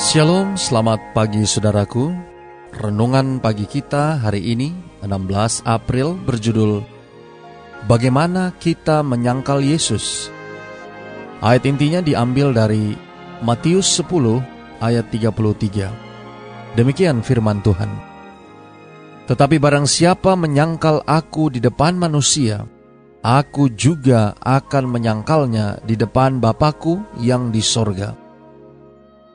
Shalom, selamat pagi saudaraku. Renungan pagi kita hari ini 16 April berjudul Bagaimana kita menyangkal Yesus. Ayat intinya diambil dari Matius 10 ayat 33. Demikian firman Tuhan. Tetapi barang siapa menyangkal aku di depan manusia, aku juga akan menyangkalnya di depan Bapakku yang di sorga.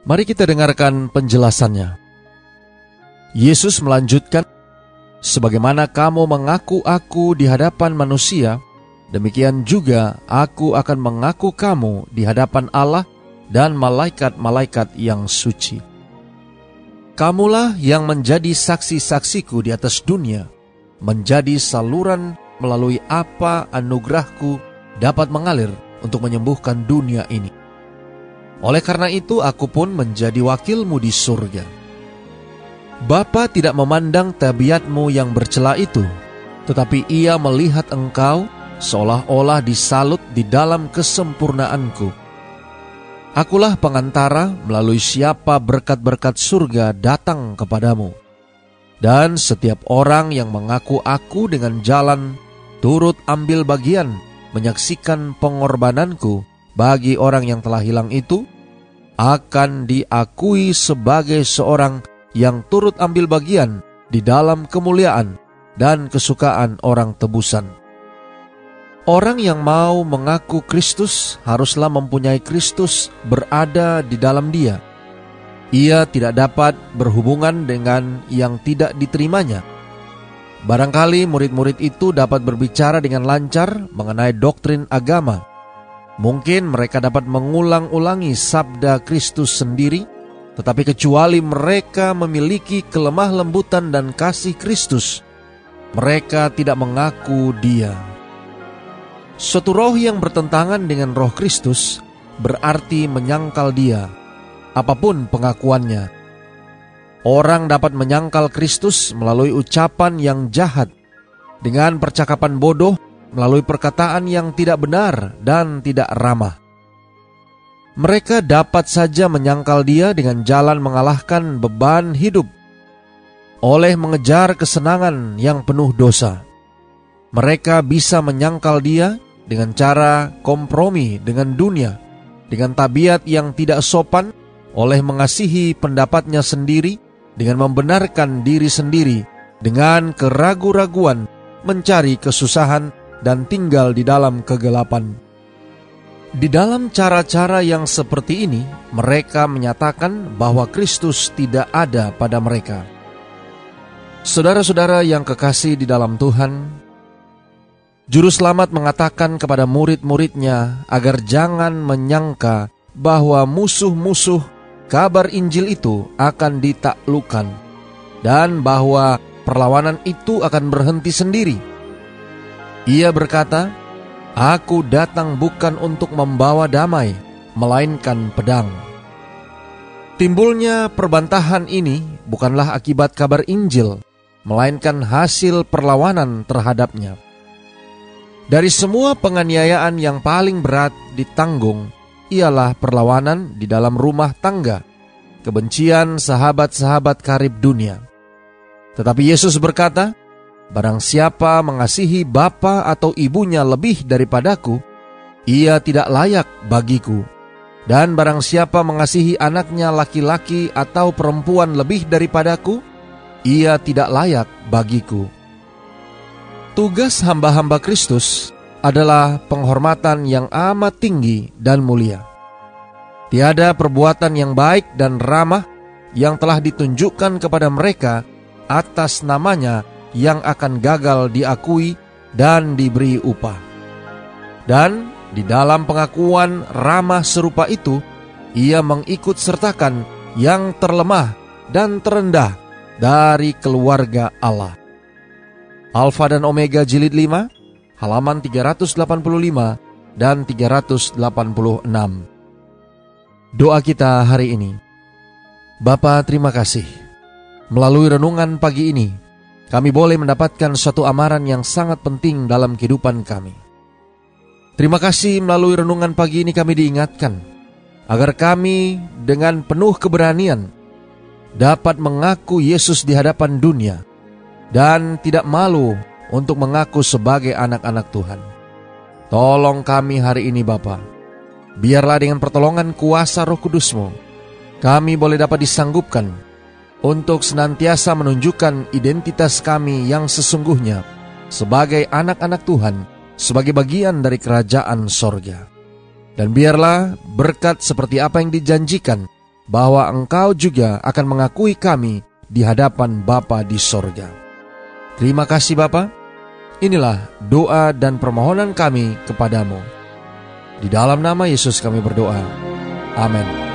Mari kita dengarkan penjelasannya. Yesus melanjutkan, Sebagaimana kamu mengaku aku di hadapan manusia, demikian juga aku akan mengaku kamu di hadapan Allah dan malaikat-malaikat yang suci. Kamulah yang menjadi saksi-saksiku di atas dunia, menjadi saluran melalui apa anugerahku dapat mengalir untuk menyembuhkan dunia ini. Oleh karena itu aku pun menjadi wakilmu di surga. Bapa tidak memandang tabiatmu yang bercela itu, tetapi ia melihat engkau seolah-olah disalut di dalam kesempurnaanku. Akulah pengantara melalui siapa berkat-berkat surga datang kepadamu. Dan setiap orang yang mengaku aku dengan jalan turut ambil bagian menyaksikan pengorbananku bagi orang yang telah hilang itu akan diakui sebagai seorang yang turut ambil bagian di dalam kemuliaan dan kesukaan orang tebusan. Orang yang mau mengaku Kristus haruslah mempunyai Kristus berada di dalam dia. Ia tidak dapat berhubungan dengan yang tidak diterimanya. Barangkali murid-murid itu dapat berbicara dengan lancar mengenai doktrin agama Mungkin mereka dapat mengulang-ulangi sabda Kristus sendiri, tetapi kecuali mereka memiliki kelemah lembutan dan kasih Kristus, mereka tidak mengaku Dia. Suatu roh yang bertentangan dengan roh Kristus berarti menyangkal Dia, apa pun pengakuannya. Orang dapat menyangkal Kristus melalui ucapan yang jahat, dengan percakapan bodoh melalui perkataan yang tidak benar dan tidak ramah. Mereka dapat saja menyangkal dia dengan jalan mengalahkan beban hidup oleh mengejar kesenangan yang penuh dosa. Mereka bisa menyangkal dia dengan cara kompromi dengan dunia, dengan tabiat yang tidak sopan, oleh mengasihi pendapatnya sendiri, dengan membenarkan diri sendiri, dengan keragu-raguan, mencari kesusahan, dan tinggal di dalam kegelapan. Di dalam cara-cara yang seperti ini, mereka menyatakan bahwa Kristus tidak ada pada mereka. Saudara-saudara yang kekasih di dalam Tuhan, Juru Selamat mengatakan kepada murid-muridnya agar jangan menyangka bahwa musuh-musuh kabar Injil itu akan ditaklukkan dan bahwa perlawanan itu akan berhenti sendiri ia berkata, Aku datang bukan untuk membawa damai, melainkan pedang. Timbulnya perbantahan ini bukanlah akibat kabar Injil, melainkan hasil perlawanan terhadapnya. Dari semua penganiayaan yang paling berat ditanggung, ialah perlawanan di dalam rumah tangga, kebencian sahabat-sahabat karib dunia. Tetapi Yesus berkata, Barang siapa mengasihi bapa atau ibunya lebih daripadaku, ia tidak layak bagiku. Dan barang siapa mengasihi anaknya laki-laki atau perempuan lebih daripadaku, ia tidak layak bagiku. Tugas hamba-hamba Kristus adalah penghormatan yang amat tinggi dan mulia. Tiada perbuatan yang baik dan ramah yang telah ditunjukkan kepada mereka atas namanya yang akan gagal diakui dan diberi upah. Dan di dalam pengakuan ramah serupa itu, ia mengikut sertakan yang terlemah dan terendah dari keluarga Allah. Alfa dan Omega jilid 5, halaman 385 dan 386. Doa kita hari ini. Bapa terima kasih. Melalui renungan pagi ini, kami boleh mendapatkan suatu amaran yang sangat penting dalam kehidupan kami. Terima kasih melalui renungan pagi ini kami diingatkan agar kami dengan penuh keberanian dapat mengaku Yesus di hadapan dunia dan tidak malu untuk mengaku sebagai anak-anak Tuhan. Tolong kami hari ini Bapa. Biarlah dengan pertolongan kuasa roh kudusmu, kami boleh dapat disanggupkan untuk senantiasa menunjukkan identitas kami yang sesungguhnya sebagai anak-anak Tuhan sebagai bagian dari kerajaan sorga. Dan biarlah berkat seperti apa yang dijanjikan, bahwa engkau juga akan mengakui kami di hadapan Bapa di sorga. Terima kasih Bapa. Inilah doa dan permohonan kami kepadamu. Di dalam nama Yesus kami berdoa. Amin.